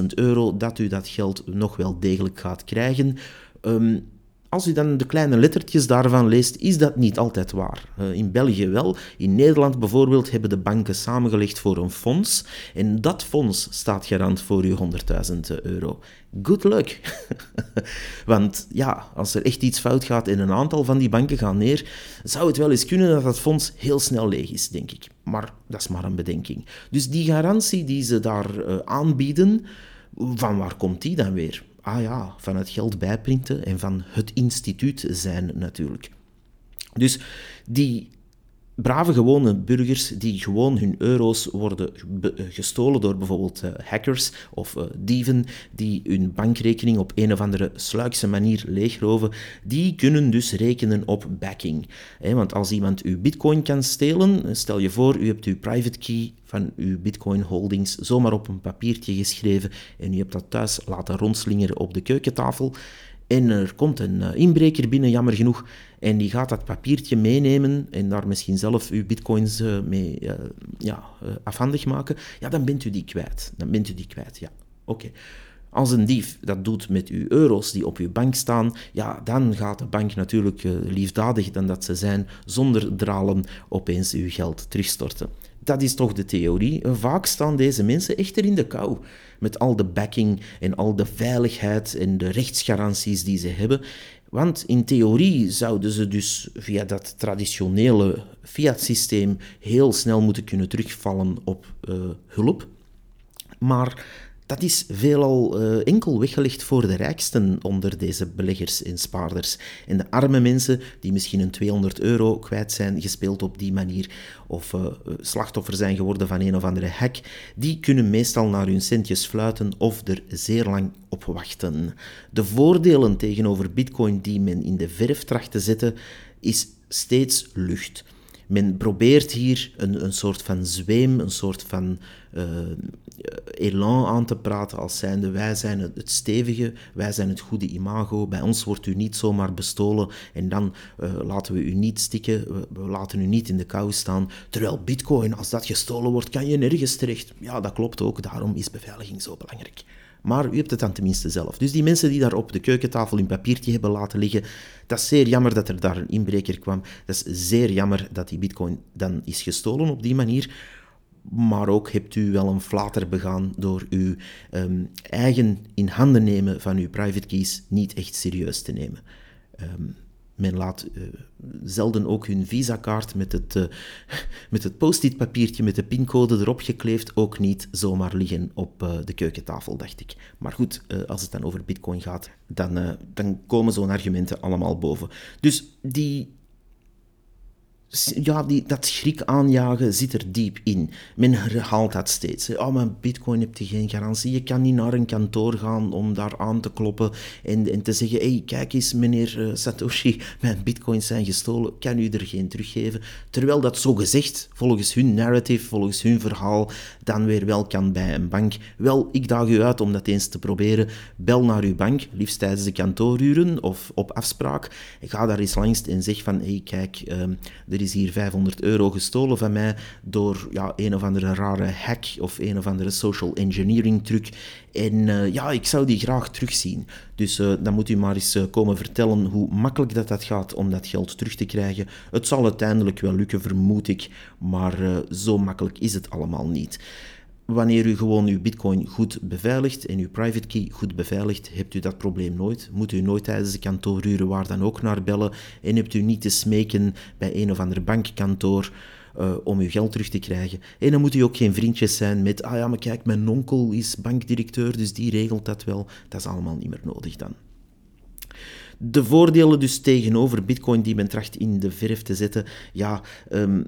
100.000 euro dat u dat geld nog wel degelijk gaat krijgen. Um, als u dan de kleine lettertjes daarvan leest, is dat niet altijd waar. Uh, in België wel. In Nederland bijvoorbeeld hebben de banken samengelegd voor een fonds. En dat fonds staat garant voor uw 100.000 euro. Good luck. Want ja, als er echt iets fout gaat en een aantal van die banken gaan neer, zou het wel eens kunnen dat dat fonds heel snel leeg is, denk ik. Maar dat is maar een bedenking. Dus die garantie die ze daar uh, aanbieden, van waar komt die dan weer? ah ja, van het geld bijprinten en van het instituut zijn natuurlijk. Dus die brave gewone burgers die gewoon hun euro's worden gestolen door bijvoorbeeld uh, hackers of uh, dieven die hun bankrekening op een of andere sluikse manier leegroven, die kunnen dus rekenen op backing. want als iemand uw bitcoin kan stelen, stel je voor, u hebt uw private key van uw bitcoin holdings zomaar op een papiertje geschreven en u hebt dat thuis laten rondslingeren op de keukentafel, en er komt een eh, inbreker binnen, jammer genoeg, en die gaat dat papiertje meenemen en daar misschien zelf uw bitcoins uh, mee uh, ja, afhandig maken. Ja, dan bent u die kwijt. Dan bent u die kwijt, ja. Oké. Als een dief dat doet met uw euro's die op uw bank staan, ja, dan gaat de bank natuurlijk liefdadig dan dat ze zijn, zonder dralen opeens uw geld terugstorten. Dat is toch de theorie. Vaak staan deze mensen echter in de kou. Met al de backing en al de veiligheid en de rechtsgaranties die ze hebben. Want in theorie zouden ze dus via dat traditionele fiat-systeem heel snel moeten kunnen terugvallen op uh, hulp. Maar dat is veelal uh, enkel weggelegd voor de rijksten onder deze beleggers en spaarders. En de arme mensen die misschien een 200 euro kwijt zijn, gespeeld op die manier, of uh, slachtoffer zijn geworden van een of andere hack, die kunnen meestal naar hun centjes fluiten of er zeer lang op wachten. De voordelen tegenover bitcoin die men in de verf tracht te zetten, is steeds lucht. Men probeert hier een, een soort van zweem, een soort van uh, elan aan te praten als zijnde wij zijn het, stevige, wij zijn het goede imago, bij ons wordt u niet zomaar bestolen en dan uh, laten we u niet stikken, we, we, laten u niet in de kou staan. Terwijl bitcoin, als dat gestolen wordt, kan je nergens terecht. Ja, dat klopt ook, daarom is beveiliging zo belangrijk. Maar u hebt het dan tenminste zelf. Dus die mensen die daar op de keukentafel een papiertje hebben laten liggen, dat is zeer jammer dat er daar een inbreker kwam. Dat is zeer jammer dat die bitcoin dan is gestolen op die manier. Maar ook hebt u wel een flater begaan door uw um, eigen in handen nemen van uw private keys niet echt serieus te nemen. Um, men laat uh, zelden ook hun visakaart met het, uh, met het post-it papiertje met de pincode erop gekleefd ook niet zomaar liggen op uh, de keukentafel, dacht ik. Maar goed, als het dan over bitcoin gaat, dan, dan komen zo'n argumenten allemaal boven. Dus die ja, die, dat schrik aanjagen zit er diep in. Men herhaalt dat steeds. Oh, maar bitcoin hebt je geen garantie. Je kan niet naar een kantoor gaan om daar aan te kloppen en, en te zeggen, hey, kijk eens meneer eh, Satoshi, mijn bitcoins zijn gestolen, kan u er geen teruggeven? Terwijl dat zo gezegd, volgens hun narrative, volgens hun verhaal, dan weer wel kan bij een bank. Wel, ik daag u uit om dat eens te proberen. Bel naar uw bank, liefst tijdens de kantooruren of op afspraak. Ga daar eens langs en zeg van, hey, kijk, um, er is hier 500 euro gestolen van mij door ja, een of andere rare hack of een of andere social engineering truc. En uh, ja, ik zou die graag terugzien. Dus uh, dan moet u maar eens uh, komen vertellen hoe makkelijk dat, dat gaat om dat geld terug te krijgen. Het zal uiteindelijk wel lukken, vermoed ik, maar zo makkelijk is het allemaal niet. Wanneer u gewoon uw bitcoin goed beveiligt en uw private key goed beveiligt, hebt u dat probleem nooit. Moet u nooit tijdens de kantooruren waar dan ook naar bellen en hebt u niet te smeken bij een of ander bankkantoor uh, om uw geld terug te krijgen. En dan moet u ook geen vriendjes zijn met, ah ja, maar kijk, mijn onkel is bankdirecteur, dus die regelt dat wel. Dat is allemaal niet meer nodig dan. De voordelen dus tegenover Bitcoin die men tracht in de verf te zetten, ja, um,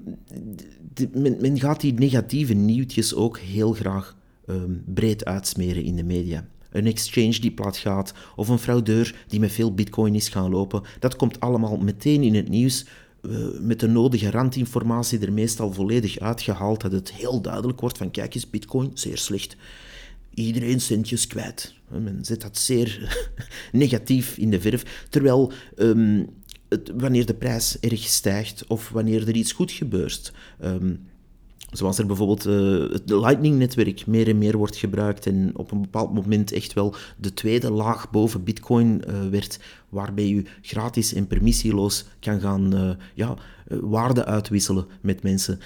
men, men, gaat die negatieve nieuwtjes ook heel graag um, breed uitsmeren in de media. Een exchange die plat gaat, of een fraudeur die met veel bitcoin is gaan lopen, dat komt allemaal meteen in het nieuws, uh, met de nodige randinformatie er meestal volledig uitgehaald, dat het heel duidelijk wordt van kijk eens, bitcoin, zeer slecht iedereen centjes kwijt. Men zet dat zeer negatief in de verf. Terwijl um, het, wanneer de prijs erg stijgt of wanneer er iets goed gebeurt. Um, Zoals er bijvoorbeeld uh, het Lightning-netwerk meer en meer wordt gebruikt en op een bepaald moment echt wel de tweede laag boven Bitcoin uh, werd, waarbij je gratis en permissieloos kan gaan uh, ja, waarden uitwisselen met mensen.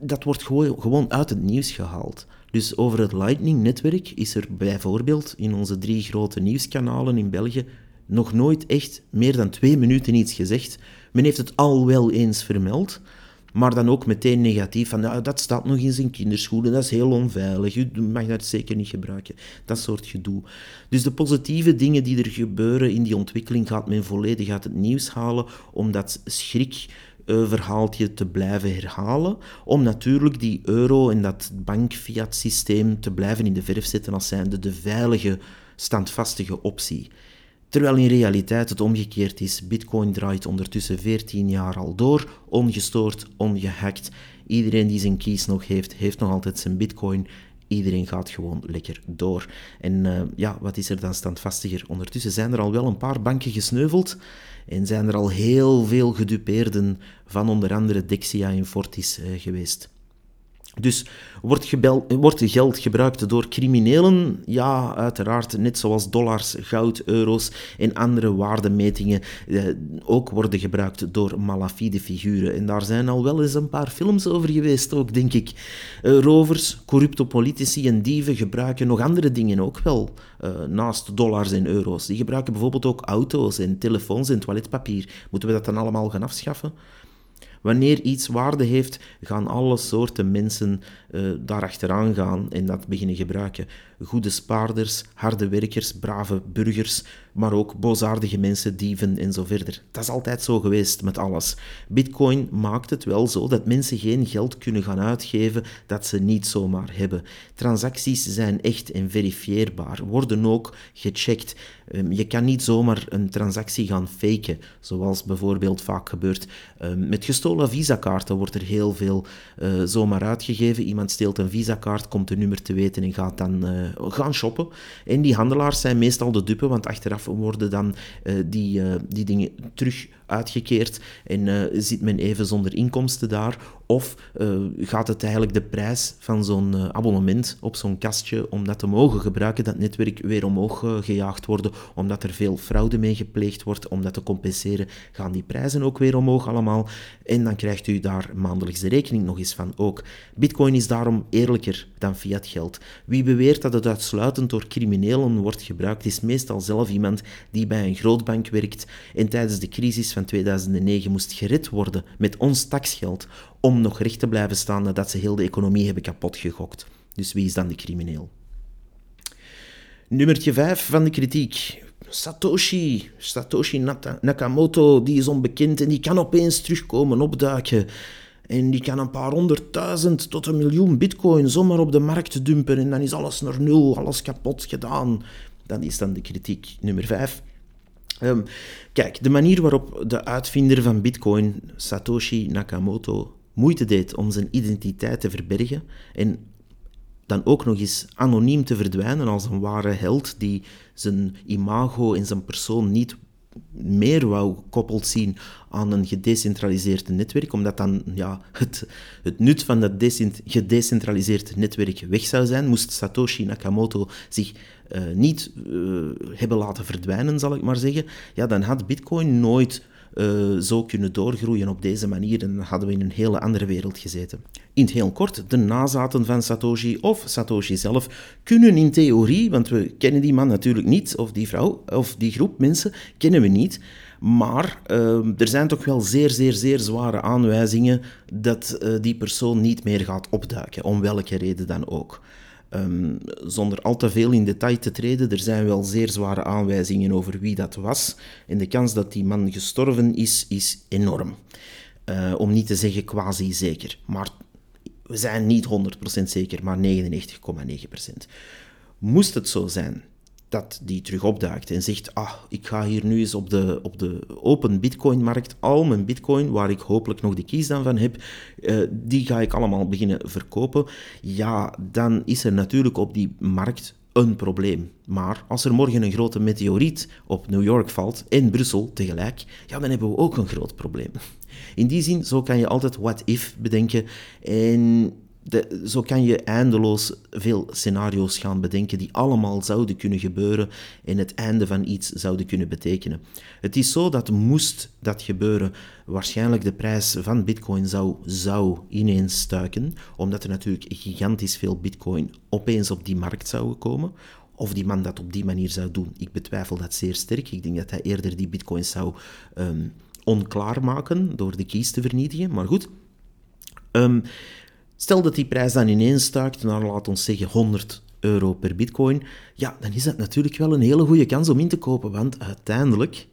Dat wordt gewoon, gewoon uit het nieuws gehaald. Dus over het Lightning-netwerk is er bijvoorbeeld in onze drie grote nieuwskanalen in België nog nooit echt meer dan twee minuten iets gezegd. Men heeft het al wel eens vermeld, maar dan ook meteen negatief van ja, dat staat nog in zijn kinderschoenen, dat is heel onveilig, u mag dat zeker niet gebruiken. Dat soort gedoe. Dus de positieve dingen die er gebeuren in die ontwikkeling gaat men volledig uit het nieuws halen, omdat schrik verhaaltje te blijven herhalen, om natuurlijk die euro en dat bankfiat systeem te blijven in de verf zetten als zijnde de veilige, standvastige optie. Terwijl in realiteit het omgekeerd is. Bitcoin draait ondertussen 14 jaar al door, ongestoord, ongehackt. Iedereen die zijn keys nog heeft, heeft nog altijd zijn bitcoin. Iedereen gaat gewoon lekker door. En uh, ja, wat is er dan standvastiger? Ondertussen zijn er al wel een paar banken gesneuveld en zijn er al heel veel gedupeerden van onder andere Dexia en Fortis uh, geweest. Dus wordt, wordt geld gebruikt door criminelen? Ja, uiteraard, net zoals dollars, goud, euro's en andere waardemetingen eh, ook worden gebruikt door malafide figuren. En daar zijn al wel eens een paar films over geweest, ook denk ik. Uh, rovers, corrupte politici en dieven gebruiken nog andere dingen ook wel, uh, naast dollars en euro's. Die gebruiken bijvoorbeeld ook auto's en telefoons en toiletpapier. Moeten we dat dan allemaal gaan afschaffen? Wanneer iets waarde heeft, gaan alle soorten mensen uh, daar achteraan gaan en dat beginnen gebruiken. Goede spaarders, harde werkers, brave burgers, maar ook boosaardige mensen, dieven en zo verder. Dat is altijd zo geweest met alles. Bitcoin maakt het wel zo dat mensen geen geld kunnen gaan uitgeven dat ze niet zomaar hebben. Transacties zijn echt en verifieerbaar, worden ook gecheckt. Um, je kan niet zomaar een transactie gaan faken, zoals bijvoorbeeld vaak gebeurt. Um, met gestolen visakaarten wordt er heel veel uh, zomaar uitgegeven. Iemand steelt een visakaart, komt de nummer te weten en gaat dan uh, gaan shoppen. En die handelaars zijn meestal de dupe, want achteraf worden dan uh, die, die dingen terug uitgekeerd en uh, zit men even zonder inkomsten daar? Of uh, gaat het eigenlijk de prijs van zo'n uh, abonnement op zo'n kastje, om dat te mogen gebruiken, dat netwerk weer omhoog gejaagd worden, omdat er veel fraude mee gepleegd wordt, om dat te compenseren, gaan die prijzen ook weer omhoog allemaal. En dan krijgt u daar maandelijks de rekening nog eens van ook. Bitcoin is daarom eerlijker dan fiat geld. Wie beweert dat het uitsluitend door criminelen wordt gebruikt, is meestal zelf iemand die bij een grootbank werkt en tijdens de crisis van 2009 moest gered worden met ons taxgeld om nog recht te blijven staan nadat ze heel de economie hebben kapotgegokt. Dus wie is dan de crimineel? Nummertje 5 van de kritiek. Satoshi, Satoshi Nakamoto, die is onbekend en die kan opeens terugkomen, opduiken. En die kan een paar honderdduizend tot een miljoen bitcoin zomaar op de markt dumpen en dan is alles naar nul, alles kapot gedaan. Dat is dan de kritiek nummer 5. Ehm, kijk, de manier waarop de uitvinder van Bitcoin, Satoshi Nakamoto, moeite deed om zijn identiteit te verbergen en dan ook nog eens anoniem te verdwijnen als een ware held die zijn imago en zijn persoon niet meer wou gekoppeld zien aan een gedecentraliseerd netwerk, omdat dan ja, het, het nut van dat gedecentraliseerd netwerk weg zou zijn, moest Satoshi Nakamoto zich uh, niet uh, hebben laten verdwijnen, zal ik maar zeggen, ja, dan had Bitcoin nooit uh, zo kunnen doorgroeien op deze manier en dan hadden we in een hele andere wereld gezeten. In het heel kort, de nazaten van Satoshi of Satoshi zelf kunnen in theorie, want we kennen die man natuurlijk niet, of die vrouw, of die groep mensen kennen we niet, maar uh, er zijn toch wel zeer, zeer, zeer zware aanwijzingen dat uh, die persoon niet meer gaat opduiken, om welke reden dan ook. Um, zonder al te veel in detail te treden, er zijn wel zeer zware aanwijzingen over wie dat was. En de kans dat die man gestorven is, is enorm. Uh, om niet te zeggen quasi zeker. Maar we zijn niet 100% zeker, maar 99,9%. Moest het zo zijn dat die terug opduikt en zegt, ah, ik ga hier nu eens op de, op de open bitcoinmarkt al mijn bitcoin, waar ik hopelijk nog de kies dan van heb, uh, die ga ik allemaal beginnen verkopen. Ja, dan is er natuurlijk op die markt een probleem. Maar als er morgen een grote meteoriet op New York valt en Brussel tegelijk, ja, dan hebben we ook een groot probleem. In die zin, zo kan je altijd what if bedenken en zo kan je eindeloos veel scenario's gaan bedenken die allemaal zouden kunnen gebeuren en het einde van iets zouden kunnen betekenen. Het is zo dat moest dat gebeuren, waarschijnlijk de prijs van bitcoin zou, zou ineens stuiken, omdat er natuurlijk gigantisch veel bitcoin opeens op die markt zou komen. Of die man dat op die manier zou doen, ik betwijfel dat zeer sterk. Ik denk dat hij eerder die bitcoins zou um, onklaar maken door de keys te vernietigen. Maar goed. Um, Stel dat die prijs dan ineens stuikt naar, laat ons zeggen, 100 euro per bitcoin, ja, dan is dat natuurlijk wel een hele goede kans om in te kopen, want uiteindelijk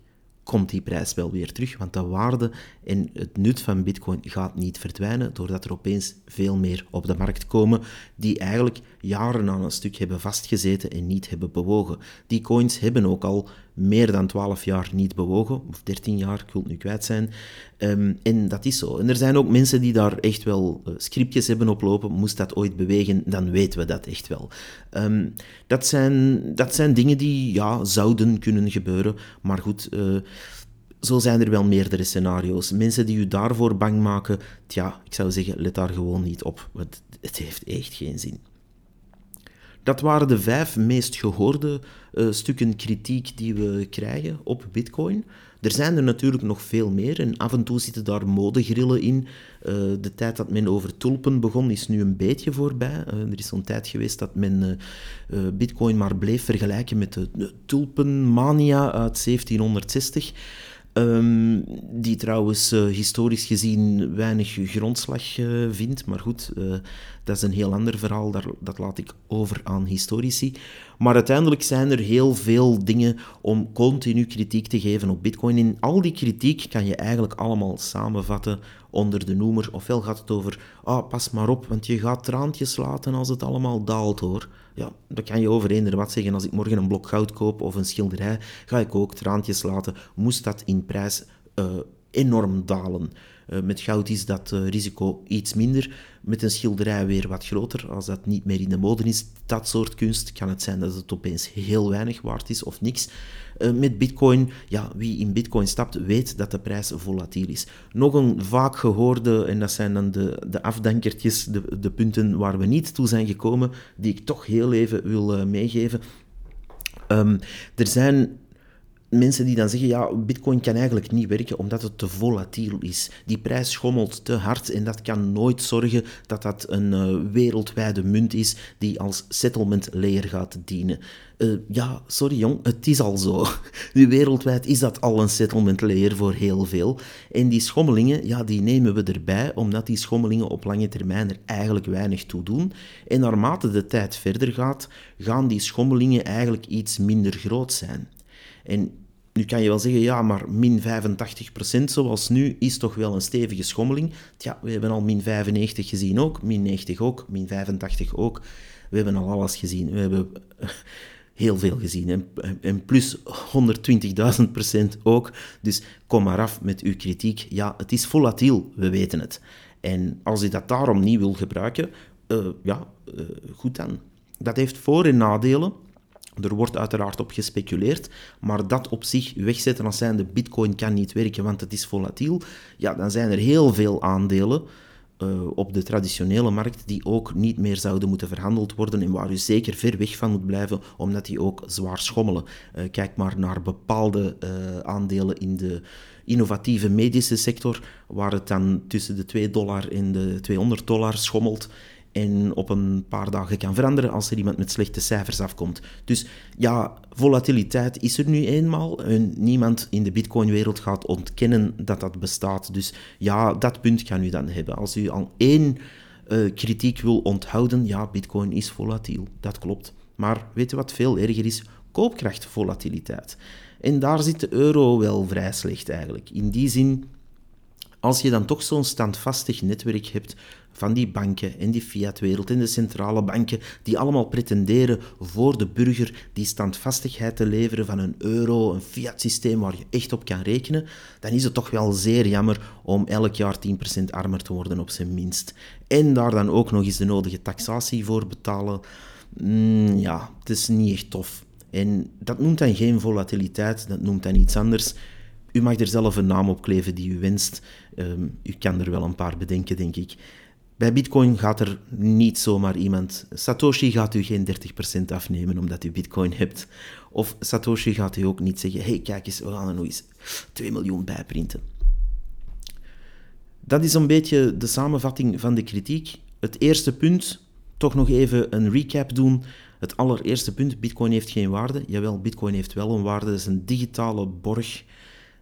komt die prijs wel weer terug, want de waarde en het nut van bitcoin gaat niet verdwijnen doordat er opeens veel meer op de markt komen die eigenlijk jaren aan een stuk hebben vastgezeten en niet hebben bewogen. Die coins hebben ook al meer dan 12 jaar niet bewogen, of 13 jaar, ik wil het nu kwijt zijn. Ehm, en dat is zo. En er zijn ook mensen die daar echt wel uh, scriptjes hebben oplopen. Moest dat ooit bewegen, dan weten we dat echt wel. Um, dat, zijn, dat zijn dingen die ja, zouden kunnen gebeuren, maar goed. Uh, zo zijn er wel meerdere scenario's. Mensen die u daarvoor bang maken, tja, ik zou zeggen, let daar gewoon niet op. Want het heeft echt geen zin. Dat waren de vijf meest gehoorde uh, stukken kritiek die we krijgen op Bitcoin. Er zijn er natuurlijk nog veel meer en af en toe zitten daar modegrillen in. Uh, de tijd dat men over tulpen begon is nu een beetje voorbij. Uh, er is zo'n tijd geweest dat men Bitcoin maar bleef vergelijken met de tulpenmania uit 1760. Um, die trouwens uh, historisch gezien weinig grondslag uh, vindt. Maar goed, uh, dat is een heel ander verhaal. Daar, dat laat ik over aan historici. Maar uiteindelijk zijn er heel veel dingen om continu kritiek te geven op Bitcoin. En al die kritiek kan je eigenlijk allemaal samenvatten onder de noemer. Ofwel gaat het over, ah, pas maar op, want je gaat traantjes laten als het allemaal daalt hoor. Ja, dat kan je over eender wat zeggen. Als ik morgen een blok goud koop of een schilderij, ga ik ook traantjes laten. Moest dat in prijs uh, enorm dalen. Uh, met goud is dat uh, risico iets minder, met een schilderij weer wat groter. Als dat niet meer in de mode is, dat soort kunst, kan het zijn dat het opeens heel weinig waard is of niks. Uh, met bitcoin, ja, wie in bitcoin stapt, weet dat de prijs volatiel is. Nog een vaak gehoorde, en dat zijn dan de, de afdankertjes, de, de punten waar we niet toe zijn gekomen, die ik toch heel even wil meegeven. Um, er zijn mensen die dan zeggen, ja, bitcoin kan eigenlijk niet werken omdat het te volatiel is. Die prijs schommelt te hard en dat kan nooit zorgen dat dat een uh, wereldwijde munt is die als settlement layer gaat dienen. Uh, ja, sorry jong, het is al zo. Wereldwijd is dat al een settlement layer voor heel veel. En die schommelingen, ja, die nemen we erbij, omdat die schommelingen op lange termijn er eigenlijk weinig toe doen. En naarmate de tijd verder gaat, gaan die schommelingen eigenlijk iets minder groot zijn. En nu kan je wel zeggen, ja, maar min 85% zoals nu is toch wel een stevige schommeling. Ja, we hebben al min 95 gezien ook, min 90 ook, min 85 ook. We hebben al alles gezien. We hebben heel veel gezien. En, plus 120.000% ook. Dus kom maar af met uw kritiek. Ja, het is volatiel, we weten het. En als u dat daarom niet wil gebruiken, uh, ja, uh, goed dan. Dat heeft voor- en nadelen. Er wordt uiteraard op gespeculeerd, maar dat op zich wegzetten als zijnde bitcoin kan niet werken, want het is volatiel, ja, dan zijn er heel veel aandelen uh, op de traditionele markt die ook niet meer zouden moeten verhandeld worden en waar u zeker ver weg van moet blijven, omdat die ook zwaar schommelen. Uh, kijk maar naar bepaalde uh, aandelen in de innovatieve medische sector, waar het dan tussen de 2 dollar en de 200 dollar schommelt en op een paar dagen kan veranderen als er iemand met slechte cijfers afkomt. Dus ja, volatiliteit is er nu eenmaal. En niemand in de Bitcoin-wereld gaat ontkennen dat dat bestaat. Dus ja, dat punt kan u dan hebben. Als u al één uh, kritiek wil onthouden, ja, Bitcoin is volatiel. Dat klopt. Maar weet je wat veel erger is? Koopkrachtvolatiliteit. En daar zit de euro wel vrij slecht eigenlijk. In die zin, als je dan toch zo'n standvastig netwerk hebt van die banken en die fiatwereld en de centrale banken, die allemaal pretenderen voor de burger die standvastigheid te leveren van een euro, een fiat-systeem waar je echt op kan rekenen, dan is het toch wel zeer jammer om elk jaar 10% armer te worden op zijn minst. En daar dan ook nog eens de nodige taxatie voor betalen. Mm, ja, het is niet echt tof. En dat noemt dan geen volatiliteit, dat noemt dan iets anders. U mag er zelf een naam op kleven die u wenst. Um, u kan er wel een paar bedenken, denk ik. Bij Bitcoin gaat er niet zomaar iemand. Satoshi gaat u geen 30% afnemen omdat u Bitcoin hebt. Of Satoshi gaat u ook niet zeggen: hey, kijk eens, we gaan er nog eens 2 miljoen bij printen. Dat is een beetje de samenvatting van de kritiek. Het eerste punt, toch nog even een recap doen. Het allereerste punt: Bitcoin heeft geen waarde. Jawel, Bitcoin heeft wel een waarde. Dat is een digitale borg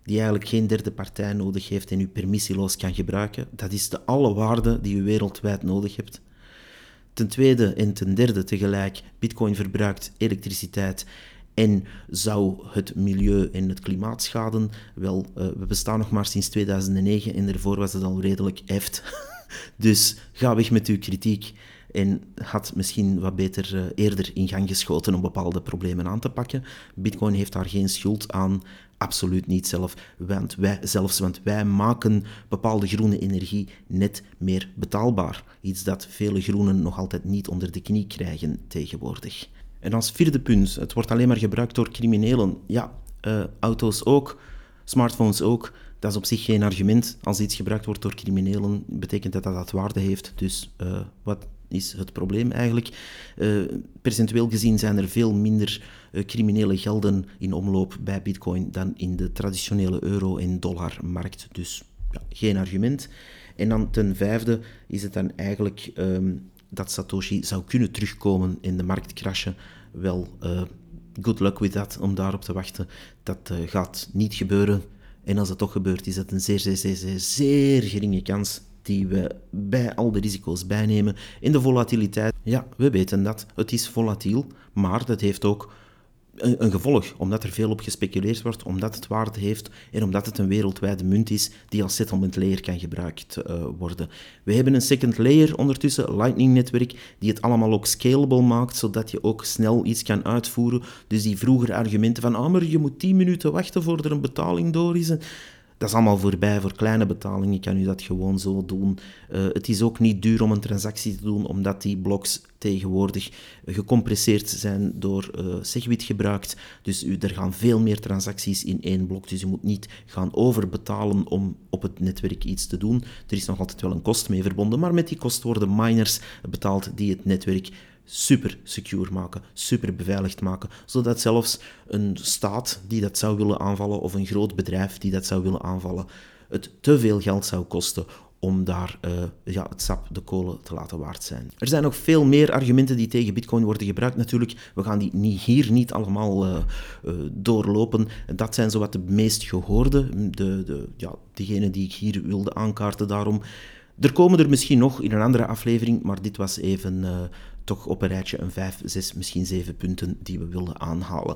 die eigenlijk geen derde partij nodig heeft en u permissieloos kan gebruiken. Dat is de alle waarde die u wereldwijd nodig hebt. Ten tweede en ten derde tegelijk, Bitcoin verbruikt elektriciteit en zou het milieu en het klimaat schaden? Wel, uh, we bestaan nog maar sinds 2009 en daarvoor was het al redelijk eft. dus ga weg met uw kritiek en had misschien wat beter uh, eerder in gang geschoten om bepaalde problemen aan te pakken. Bitcoin heeft daar geen schuld aan absoluut niet zelf, want wij, zelfs, want wij maken bepaalde groene energie net meer betaalbaar. Iets dat vele groenen nog altijd niet onder de knie krijgen tegenwoordig. En als vierde punt, het wordt alleen maar gebruikt door criminelen. Ja, uh, auto's ook, smartphones ook. Dat is op zich geen argument. Als iets gebruikt wordt door criminelen, betekent dat dat dat waarde heeft. Dus uh, wat is het probleem eigenlijk. Uh, percentueel gezien zijn er veel minder uh, criminele gelden in omloop bij Bitcoin dan in de traditionele euro- en dollarmarkt. Dus ja, geen argument. En dan ten vijfde is het dan eigenlijk um, dat Satoshi zou kunnen terugkomen in de markt crashen. Wel, uh, good luck with that, om daarop te wachten. Dat gaat niet gebeuren. En als dat toch gebeurt, is dat een zeer, zeer, zeer, zeer, zeer geringe kans die we bij al de risico's bijnemen. In de volatiliteit, ja, we weten dat. Het is volatiel, maar dat heeft ook een, gevolg, omdat er veel op gespeculeerd wordt, omdat het waarde heeft en omdat het een wereldwijde munt is die als settlement layer kan gebruikt uh, worden. We hebben een second layer ondertussen, Lightning-netwerk, die het allemaal ook scalable maakt, zodat je ook snel iets kan uitvoeren. Dus die vroeger argumenten van, ah, maar je moet 10 minuten wachten voor er een betaling door is, dat is allemaal voorbij. Voor kleine betalingen kan u dat gewoon zo doen. Uh, het is ook niet duur om een transactie te doen, omdat die bloks tegenwoordig gecompresseerd zijn door uh, Segwit gebruikt. Dus u, er gaan veel meer transacties in één blok. Dus u moet niet gaan overbetalen om op het netwerk iets te doen. Er is nog altijd wel een kost mee verbonden, maar met die kost worden miners betaald die het netwerk super secure maken, super beveiligd maken, zodat zelfs een staat die dat zou willen aanvallen of een groot bedrijf die dat zou willen aanvallen, het te veel geld zou kosten om daar uh, ja, het sap, de kolen te laten waard zijn. Er zijn nog veel meer argumenten die tegen Bitcoin worden gebruikt. Natuurlijk, we gaan die niet, hier niet allemaal uh, uh, doorlopen. Dat zijn zowat de meest gehoorde, de, de, ja, diegenen die ik hier wilde aankaarten daarom. Er komen er misschien nog in een andere aflevering, maar dit was even toch op een rijtje een 5, 6, misschien 7 punten die we wilden aanhalen.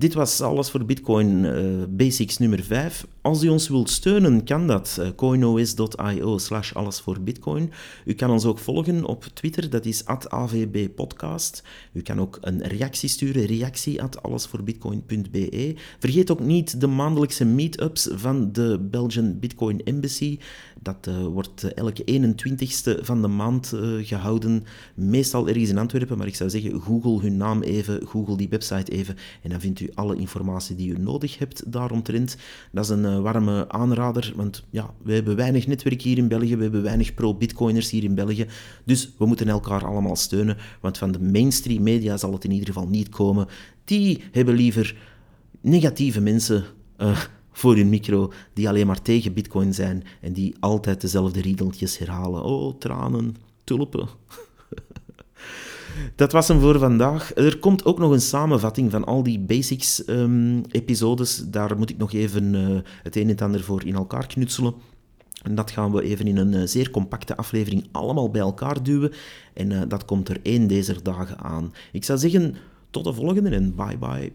Dit was alles voor Bitcoin uh, Basics nummer 5. Als u ons wilt steunen, kan dat. Uh, coinos.io slash alles voor Bitcoin. U kan ons ook volgen op Twitter, dat is avbpodcast. U kan ook een reactie sturen, reactie allesvoorbitcoin.be. Vergeet ook niet de maandelijkse meetups van de Belgian Bitcoin Embassy. Dat uh, wordt elke 21ste van de maand gehouden. Meestal ergens in Antwerpen, maar ik zou zeggen, google hun naam even, google die website even en dan vindt u alle informatie die u nodig hebt daaromtrent. Dat is een warme aanrader, want ja, we hebben weinig netwerk hier in België, we hebben weinig pro-bitcoiners hier in België, dus we moeten elkaar allemaal steunen, want van de mainstream media zal het in ieder geval niet komen. Die hebben liever negatieve mensen... Voor hun micro, die alleen maar tegen bitcoin zijn en die altijd dezelfde riedeltjes herhalen. Oh, tranen, tulpen. Dat was hem voor vandaag. Er komt ook nog een samenvatting van al die basics-episodes. Ehm, Daar moet ik nog even uh, het een en het ander voor in elkaar knutselen. En dat gaan we even in een uh, zeer compacte aflevering allemaal bij elkaar duwen. En uh, dat komt er één deze dagen aan. Ik zou zeggen, tot de volgende en bye bye.